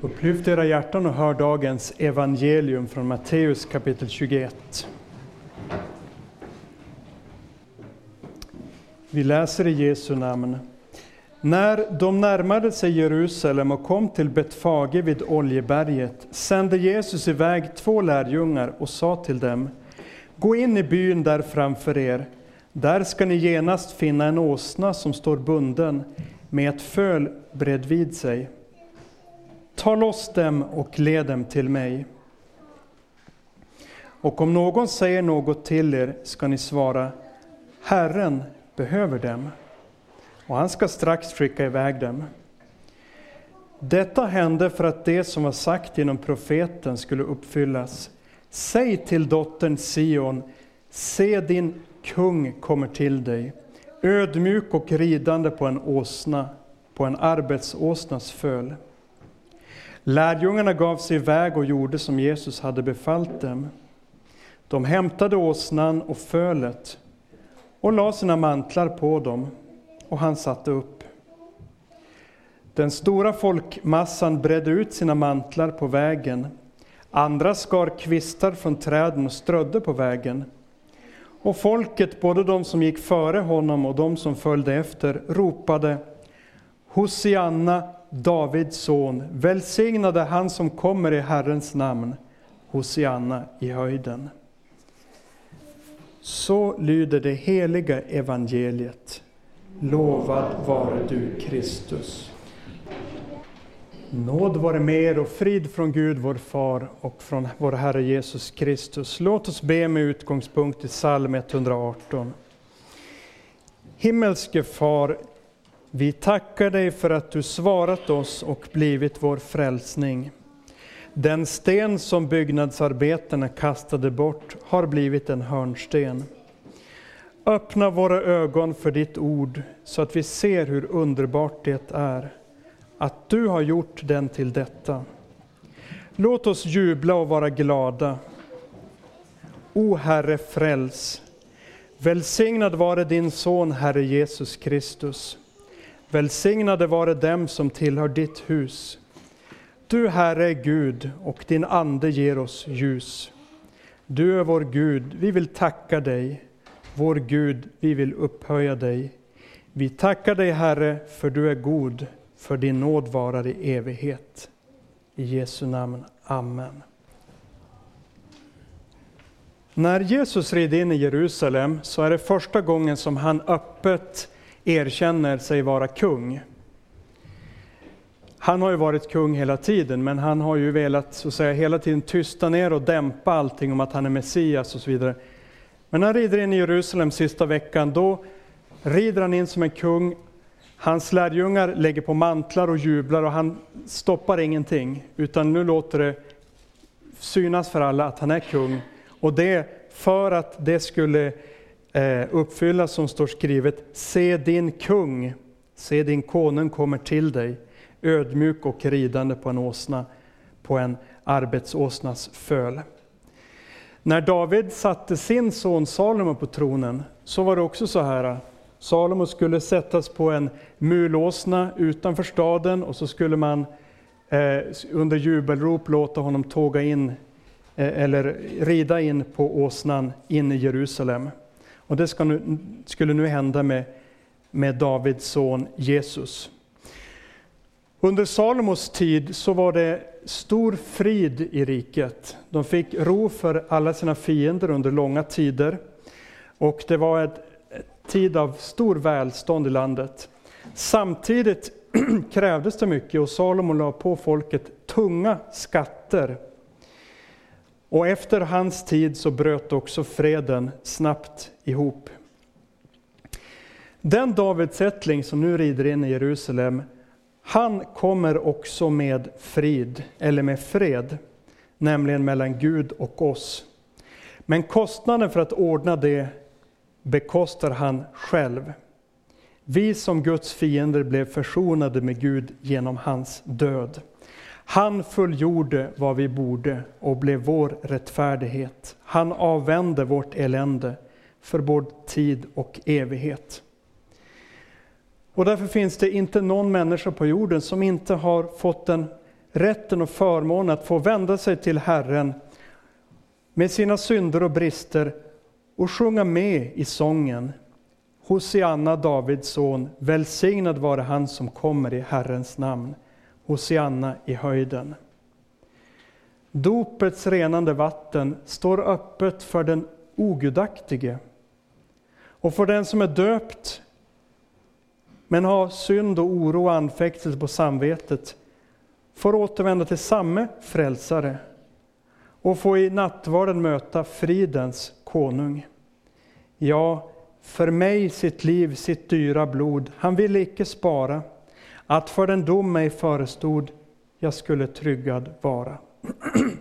Upplyft era hjärtan och hör dagens evangelium från Matteus kapitel 21. Vi läser i Jesu namn. När de närmade sig Jerusalem och kom till Betfage vid Oljeberget sände Jesus iväg två lärjungar och sa till dem Gå in i byn där framför er. Där ska ni genast finna en åsna som står bunden med ett föl bredvid sig. Ta loss dem och led dem till mig. Och om någon säger något till er ska ni svara Herren behöver dem och han ska strax skicka iväg dem. Detta hände för att det som var sagt genom profeten skulle uppfyllas. Säg till dottern Sion, se din kung kommer till dig, ödmjuk och ridande på en åsna, på en arbetsåsnas föl. Lärjungarna gav sig iväg och gjorde som Jesus hade befallt dem. De hämtade åsnan och fölet och la sina mantlar på dem, och han satte upp. Den stora folkmassan bredde ut sina mantlar på vägen. Andra skar kvistar från träden och strödde på vägen. Och folket, både de som gick före honom och de som följde efter, ropade Hosianna, Davids son, välsignade han som kommer i Herrens namn, Hosianna i höjden. Så lyder det heliga evangeliet. Lovad vare du Kristus. Nåd vare med er och frid från Gud vår Far och från vår Herre Jesus Kristus. Låt oss be med utgångspunkt i psalm 118. Himmelske Far, vi tackar dig för att du svarat oss och blivit vår frälsning. Den sten som byggnadsarbetarna kastade bort har blivit en hörnsten. Öppna våra ögon för ditt ord så att vi ser hur underbart det är att du har gjort den till detta. Låt oss jubla och vara glada. O Herre, fräls. Välsignad vare din son, Herre Jesus Kristus. Välsignade vare dem som tillhör ditt hus. Du, Herre, är Gud och din ande ger oss ljus. Du är vår Gud, vi vill tacka dig. Vår Gud, vi vill upphöja dig. Vi tackar dig, Herre, för du är god, för din nåd varar i evighet. I Jesu namn. Amen. När Jesus red in i Jerusalem så är det första gången som han öppet erkänner sig vara kung. Han har ju varit kung hela tiden, men han har ju velat så att säga, hela tiden tysta ner och dämpa allting om att han är Messias och så vidare. Men när han rider in i Jerusalem sista veckan, då rider han in som en kung. Hans lärjungar lägger på mantlar och jublar och han stoppar ingenting, utan nu låter det synas för alla att han är kung. Och det för att det skulle Eh, uppfyllas som står skrivet, se din kung, se din konung kommer till dig, ödmjuk och ridande på en åsna, på en arbetsåsnas föl. När David satte sin son Salomo på tronen så var det också så här. Salomo skulle sättas på en mulåsna utanför staden och så skulle man eh, under jubelrop låta honom tåga in eh, eller rida in på åsnan in i Jerusalem. Och det nu, skulle nu hända med, med Davids son Jesus. Under Salomos tid så var det stor frid i riket. De fick ro för alla sina fiender under långa tider. Och det var en tid av stor välstånd i landet. Samtidigt krävdes det mycket och Salomo la på folket tunga skatter. Och efter hans tid så bröt också freden snabbt ihop. Den Davidsättling som nu rider in i Jerusalem han kommer också med frid, eller med fred, nämligen mellan Gud och oss. Men kostnaden för att ordna det bekostar han själv. Vi som Guds fiender blev försonade med Gud genom hans död. Han fullgjorde vad vi borde och blev vår rättfärdighet. Han avvände vårt elände för både tid och evighet. Och därför finns det inte någon människa på jorden som inte har fått den rätten och förmånen att få vända sig till Herren med sina synder och brister och sjunga med i sången. Hosianna, Davids son, välsignad vare han som kommer i Herrens namn. Hosianna i höjden. Dopets renande vatten står öppet för den ogudaktige. Och för den som är döpt men har synd och oro och anfäktelse på samvetet får återvända till samme frälsare och få i nattvarden möta fridens konung. Ja, för mig sitt liv, sitt dyra blod, han ville icke spara, att för den dom mig förestod, jag skulle tryggad vara.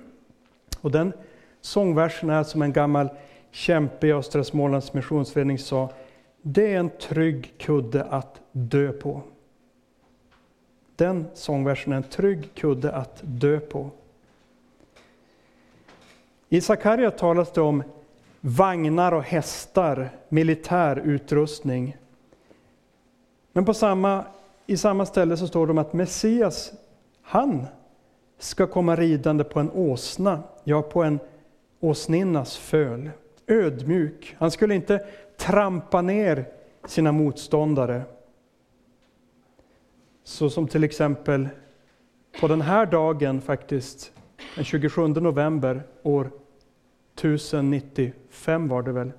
Och den sångversen är som en gammal kämpe i Östra Smålands Missionsförening sa, det är en trygg kudde att dö på. Den sångversen är en trygg kudde att dö på. I Sakarja talas det om vagnar och hästar, militär utrustning. Men på samma, i samma ställe så står det om att Messias, han ska komma ridande på en åsna, ja på en åsninnas föl. Ödmjuk. Han skulle inte trampa ner sina motståndare. Så som till exempel på den här dagen faktiskt, den 27 november år 1095 var det väl,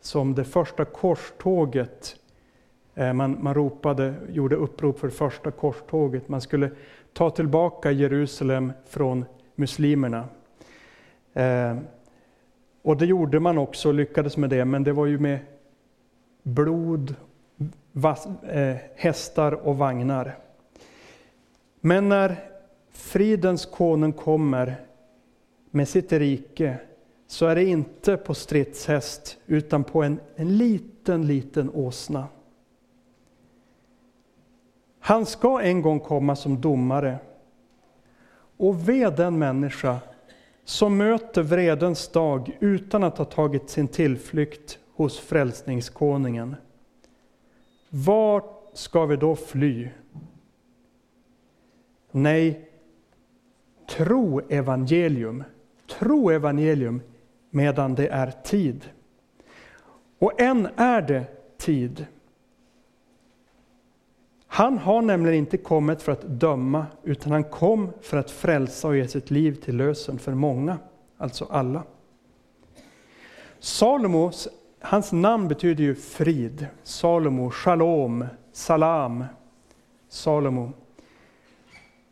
som det första korståget, Eh, man, man ropade, gjorde upprop för första korståget. Man skulle ta tillbaka Jerusalem från muslimerna. Eh, och det gjorde man också lyckades med det, men det var ju med blod, vass, eh, hästar och vagnar. Men när fridens konung kommer med sitt rike så är det inte på stridshäst utan på en, en liten, liten åsna. Han ska en gång komma som domare. Och ve den människa som möter vredens dag utan att ha tagit sin tillflykt hos frälsningskonungen. Vart ska vi då fly? Nej, tro evangelium. Tro evangelium medan det är tid. Och än är det tid. Han har nämligen inte kommit för att döma, utan han kom för att frälsa och ge sitt liv till lösen för många, alltså alla. Salomo, hans namn betyder ju frid. Salomo, shalom, salam. Salomo.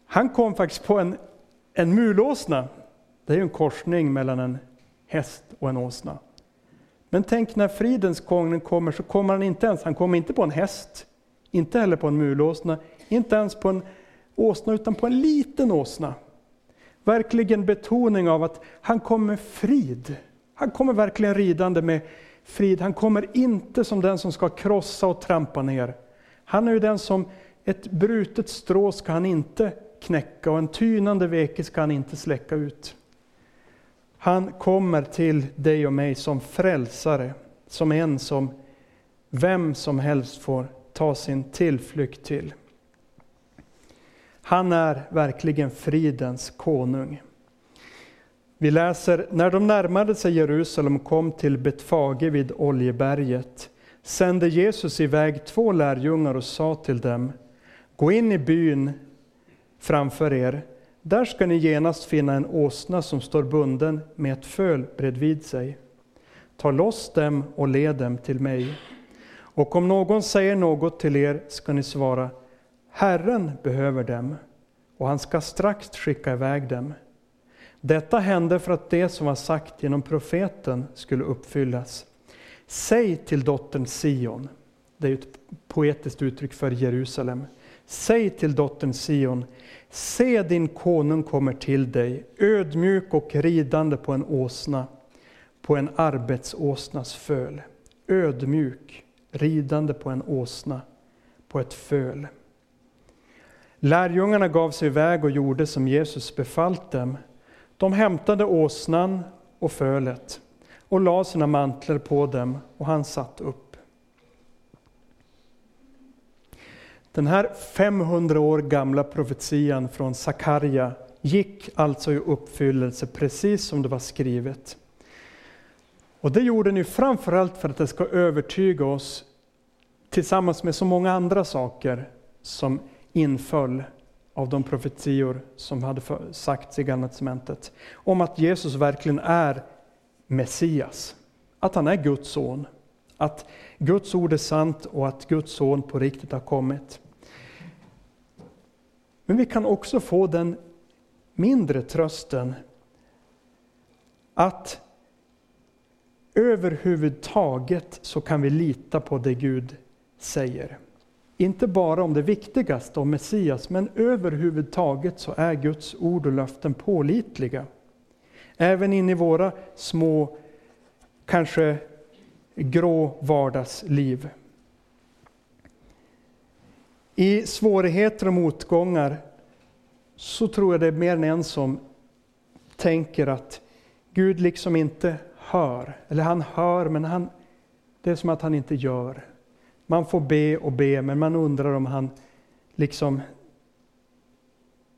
Han kom faktiskt på en, en mulåsna. Det är ju en korsning mellan en häst och en åsna. Men tänk när fridens konung kommer så kommer han inte ens, han kommer inte på en häst, inte heller på en mulåsna, inte ens på en åsna utan på en liten åsna. Verkligen betoning av att han kommer frid. Han kommer verkligen ridande med frid. Han kommer inte som den som ska krossa och trampa ner. Han är ju den som, ett brutet strå ska han inte knäcka och en tynande veke ska han inte släcka ut. Han kommer till dig och mig som frälsare, som en som vem som helst får ta sin tillflykt till. Han är verkligen fridens konung. Vi läser, när de närmade sig Jerusalem och kom till Betfage vid Oljeberget sände Jesus iväg två lärjungar och sa till dem, gå in i byn framför er där ska ni genast finna en åsna som står bunden med ett föl bredvid sig. Ta loss dem och led dem till mig. Och om någon säger något till er ska ni svara, Herren behöver dem, och han ska strax skicka iväg dem. Detta hände för att det som var sagt genom profeten skulle uppfyllas. Säg till dottern Sion, det är ett poetiskt uttryck för Jerusalem. Säg till dottern Sion, Se din konung kommer till dig, ödmjuk och ridande på en åsna, på en arbetsåsnas föl. Ödmjuk, ridande på en åsna, på ett föl. Lärjungarna gav sig iväg och gjorde som Jesus befallt dem. De hämtade åsnan och fölet och la sina mantlar på dem och han satt upp. Den här 500 år gamla profetian från Sakarja gick alltså i uppfyllelse precis som det var skrivet. Och det gjorde ni framförallt för att det ska övertyga oss tillsammans med så många andra saker som inföll av de profetior som hade sagts i Gamla testamentet. Om att Jesus verkligen är Messias, att han är Guds son. Att Guds ord är sant och att Guds son på riktigt har kommit. Men vi kan också få den mindre trösten att överhuvudtaget så kan vi lita på det Gud säger. Inte bara om det viktigaste, om Messias, men överhuvudtaget så är Guds ord och löften pålitliga. Även in i våra små, kanske grå vardagsliv. I svårigheter och motgångar så tror jag det är mer än en som tänker att Gud liksom inte hör. Eller han hör, men han, det är som att han inte gör. Man får be och be, men man undrar om han liksom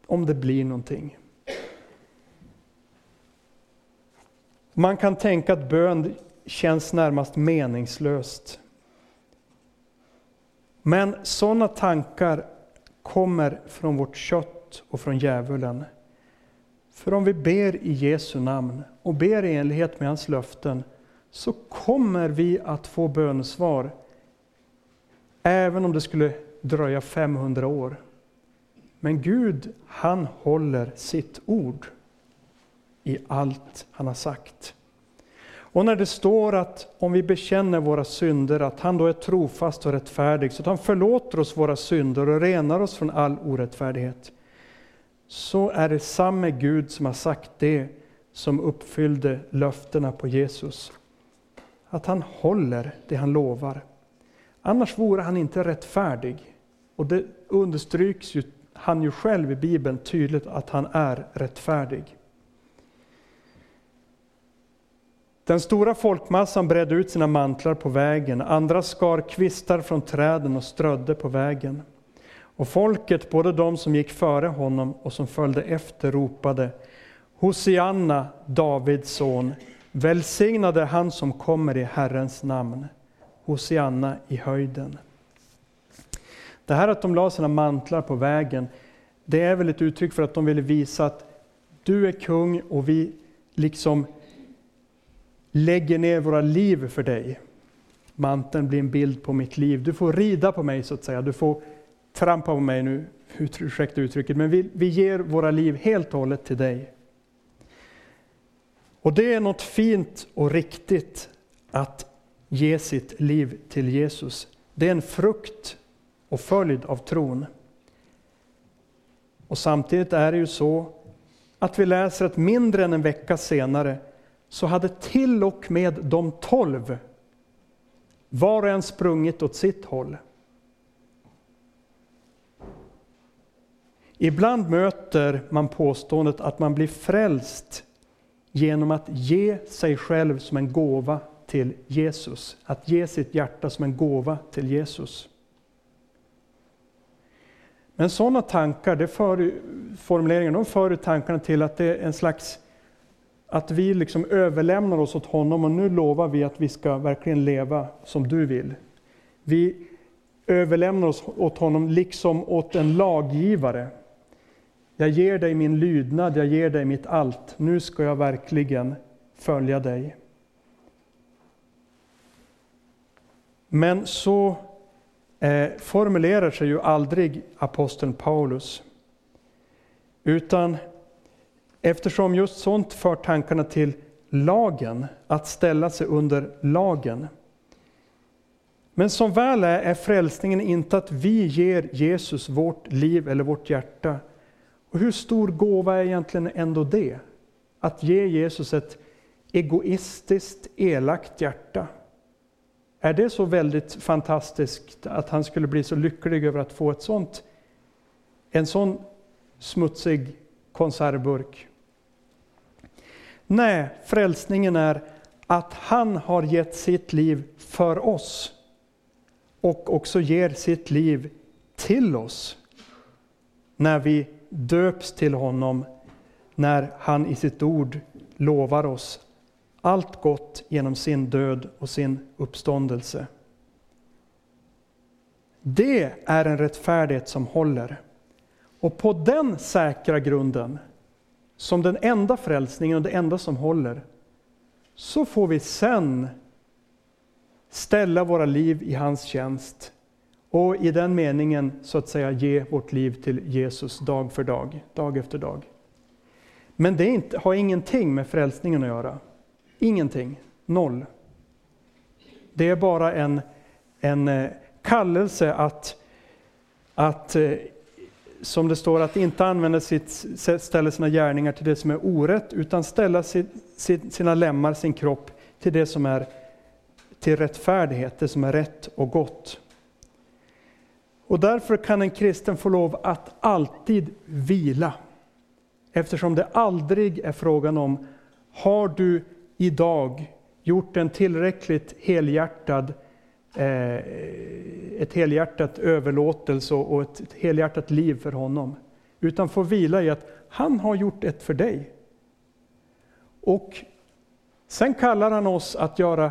om det blir någonting. Man kan tänka att bön känns närmast meningslöst. Men sådana tankar kommer från vårt kött och från djävulen. För om vi ber i Jesu namn och ber i enlighet med hans löften så kommer vi att få bönesvar även om det skulle dröja 500 år. Men Gud, han håller sitt ord i allt han har sagt. Och när det står att om vi bekänner våra synder, att han då är trofast och rättfärdig, så att han förlåter oss våra synder och renar oss från all orättfärdighet, så är det samme Gud som har sagt det som uppfyllde löftena på Jesus. Att han håller det han lovar. Annars vore han inte rättfärdig. Och det understryks ju han ju själv i Bibeln tydligt att han är rättfärdig. Den stora folkmassan bredde ut sina mantlar på vägen, andra skar kvistar från träden och strödde på vägen. Och folket, både de som gick före honom och som följde efter, ropade Hosianna, Davids son, välsignade han som kommer i Herrens namn. Hosianna i höjden. Det här att de la sina mantlar på vägen, det är väl ett uttryck för att de ville visa att du är kung och vi liksom lägger ner våra liv för dig. Manteln blir en bild på mitt liv. Du får rida på mig så att säga. Du får trampa på mig nu, ursäkta uttrycket, men vi, vi ger våra liv helt och hållet till dig. Och det är något fint och riktigt att ge sitt liv till Jesus. Det är en frukt och följd av tron. Och samtidigt är det ju så att vi läser att mindre än en vecka senare så hade till och med de tolv var och en sprungit åt sitt håll. Ibland möter man påståendet att man blir frälst genom att ge sig själv som en gåva till Jesus. Att ge sitt hjärta som en gåva till Jesus. Men sådana tankar, det för, formuleringar, de för tankarna till att det är en slags att vi liksom överlämnar oss åt honom och nu lovar vi att vi ska verkligen leva som du vill. Vi överlämnar oss åt honom liksom åt en laggivare. Jag ger dig min lydnad, jag ger dig mitt allt. Nu ska jag verkligen följa dig. Men så eh, formulerar sig ju aldrig aposteln Paulus. Utan eftersom just sånt för tankarna till lagen, att ställa sig under lagen. Men som väl är, är frälsningen inte att vi ger Jesus vårt liv eller vårt hjärta. Och hur stor gåva är egentligen ändå det? Att ge Jesus ett egoistiskt, elakt hjärta. Är det så väldigt fantastiskt att han skulle bli så lycklig över att få ett sånt, en sån smutsig konservburk? Nej, frälsningen är att han har gett sitt liv för oss och också ger sitt liv till oss när vi döps till honom, när han i sitt ord lovar oss allt gott genom sin död och sin uppståndelse. Det är en rättfärdighet som håller. Och på den säkra grunden, som den enda frälsningen och det enda som håller, så får vi sen ställa våra liv i hans tjänst och i den meningen så att säga ge vårt liv till Jesus dag för dag, dag efter dag. Men det inte, har ingenting med frälsningen att göra. Ingenting. Noll. Det är bara en, en eh, kallelse att, att, eh, som det står, att inte använda sitt, ställa sina gärningar till det som är orätt, utan ställa sina lemmar, sin kropp, till det som är till rättfärdighet, det som är rätt och gott. Och därför kan en kristen få lov att alltid vila. Eftersom det aldrig är frågan om, har du idag gjort en tillräckligt helhjärtad, eh, ett helhjärtat överlåtelse och ett helhjärtat liv för honom. Utan få vila i att han har gjort ett för dig. Och sen kallar han oss att göra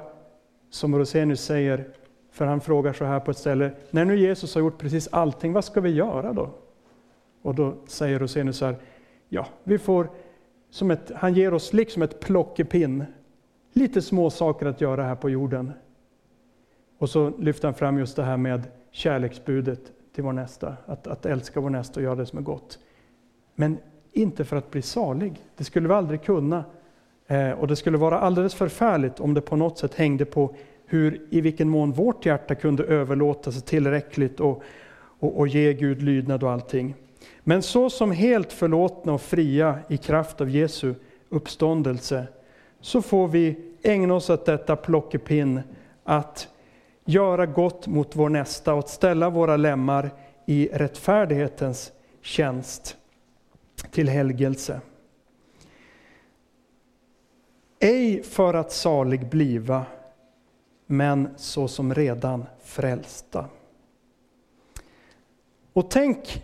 som Rosenius säger, för han frågar så här på ett ställe, när nu Jesus har gjort precis allting, vad ska vi göra då? Och då säger Rosenius så här, ja, vi får, som ett, han ger oss liksom ett plockepinn, lite små saker att göra här på jorden. Och så lyfter han fram just det här med kärleksbudet till vår nästa, att, att älska vår nästa och göra det som är gott. Men inte för att bli salig, det skulle vi aldrig kunna. Eh, och det skulle vara alldeles förfärligt om det på något sätt hängde på hur, i vilken mån vårt hjärta kunde överlåta sig tillräckligt och, och, och ge Gud lydnad och allting. Men så som helt förlåtna och fria i kraft av Jesu uppståndelse, så får vi ägna oss åt detta plockepinn, att göra gott mot vår nästa och att ställa våra lemmar i rättfärdighetens tjänst till helgelse. Ej för att salig bliva, men såsom redan frälsta. Och tänk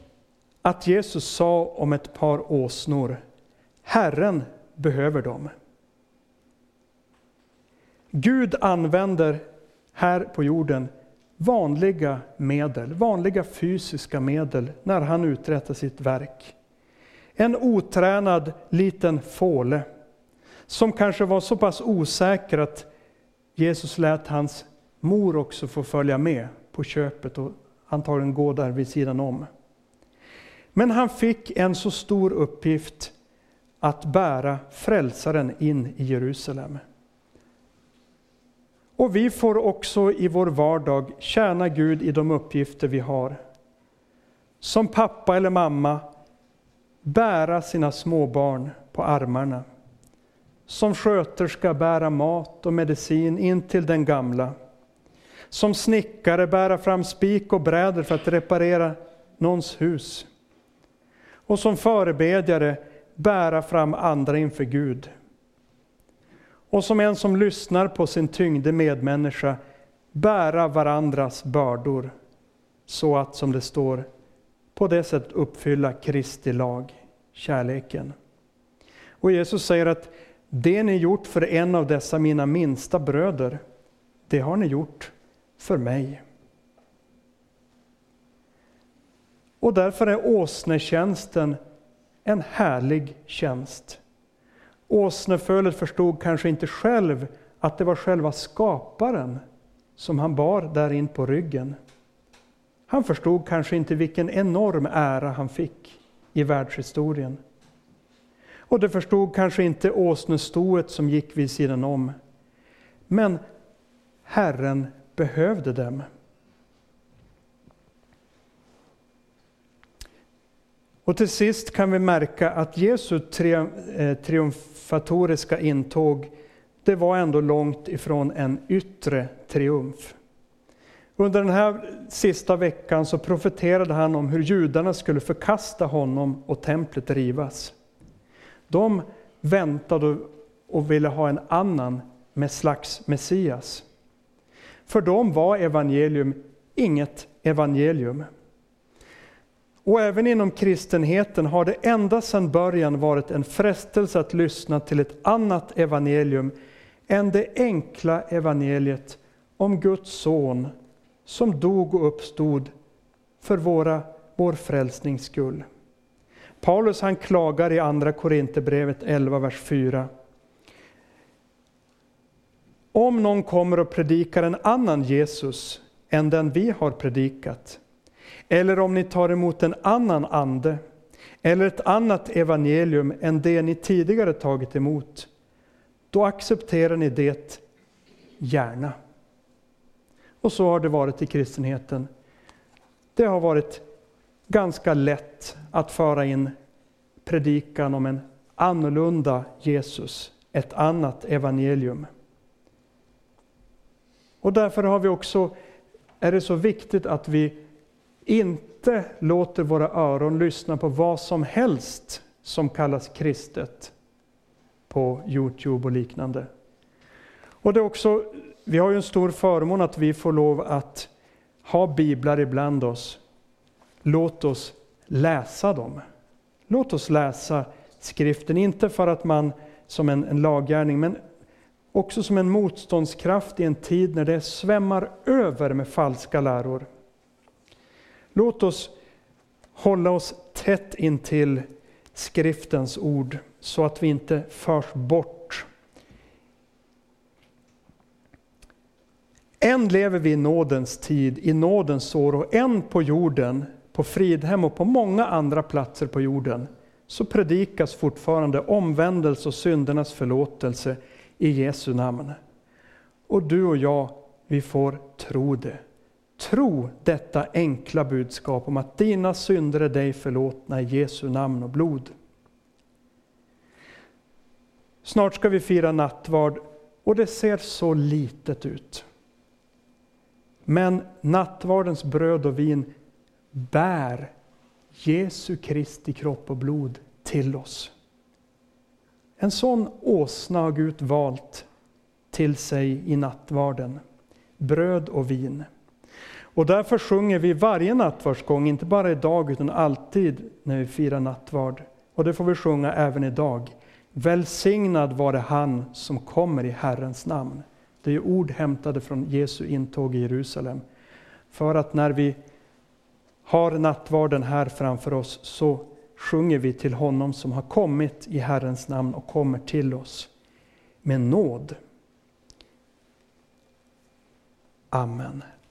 att Jesus sa om ett par åsnor, Herren behöver dem. Gud använder här på jorden vanliga medel, vanliga fysiska medel när han uträttar sitt verk. En otränad liten fåle som kanske var så pass osäker att Jesus lät hans mor också få följa med på köpet och antagligen gå där vid sidan om. Men han fick en så stor uppgift att bära frälsaren in i Jerusalem. Och vi får också i vår vardag tjäna Gud i de uppgifter vi har. Som pappa eller mamma bära sina småbarn på armarna som sköterska bära mat och medicin in till den gamla. Som snickare bära fram spik och brädor för att reparera någons hus. Och som förebedjare bära fram andra inför Gud. Och som en som lyssnar på sin tyngde medmänniska bära varandras bördor så att, som det står, på det sättet uppfylla Kristi lag, kärleken. Och Jesus säger att det ni gjort för en av dessa mina minsta bröder, det har ni gjort för mig. Och därför är åsnetjänsten en härlig tjänst. Åsnefölet förstod kanske inte själv att det var själva skaparen som han bar där in på ryggen. Han förstod kanske inte vilken enorm ära han fick i världshistorien. Och det förstod kanske inte åsnestoet som gick vid sidan om. Men Herren behövde dem. Och till sist kan vi märka att Jesu eh, triumfatoriska intåg, det var ändå långt ifrån en yttre triumf. Under den här sista veckan så profeterade han om hur judarna skulle förkasta honom och templet rivas. De väntade och ville ha en annan med slags Messias. För dem var evangelium inget evangelium. Och även inom kristenheten har det ända sedan början varit en frestelse att lyssna till ett annat evangelium än det enkla evangeliet om Guds son som dog och uppstod för våra, vår frälsnings skull. Paulus han klagar i andra Korinthierbrevet 11, vers 4. Om någon kommer och predikar en annan Jesus än den vi har predikat, eller om ni tar emot en annan ande, eller ett annat evangelium än det ni tidigare tagit emot, då accepterar ni det gärna. Och så har det varit i kristenheten. Det har varit ganska lätt att föra in predikan om en annorlunda Jesus, ett annat evangelium. Och därför har vi också, är det så viktigt att vi inte låter våra öron lyssna på vad som helst som kallas kristet på Youtube och liknande. Och det är också, vi har ju en stor förmån att vi får lov att ha biblar ibland oss. Låt oss läsa dem. Låt oss läsa skriften, inte för att man som en, en laggärning, men också som en motståndskraft i en tid när det svämmar över med falska läror. Låt oss hålla oss tätt intill skriftens ord så att vi inte förs bort. Än lever vi i nådens tid, i nådens år och än på jorden, på Fridhem och på många andra platser på jorden, så predikas fortfarande omvändelse och syndernas förlåtelse i Jesu namn. Och du och jag, vi får tro det. Tro detta enkla budskap om att dina synder är dig förlåtna i Jesu namn och blod. Snart ska vi fira nattvard och det ser så litet ut. Men nattvardens bröd och vin bär Jesu Kristi kropp och blod till oss. En sån åsna har Gud valt till sig i nattvarden, bröd och vin. Och därför sjunger vi varje nattvardsgång, inte bara idag utan alltid när vi firar nattvard. Och det får vi sjunga även idag. Välsignad vare han som kommer i Herrens namn. Det är ord hämtade från Jesu intåg i Jerusalem. För att när vi har nattvarden här framför oss så sjunger vi till honom som har kommit i Herrens namn och kommer till oss med nåd. Amen.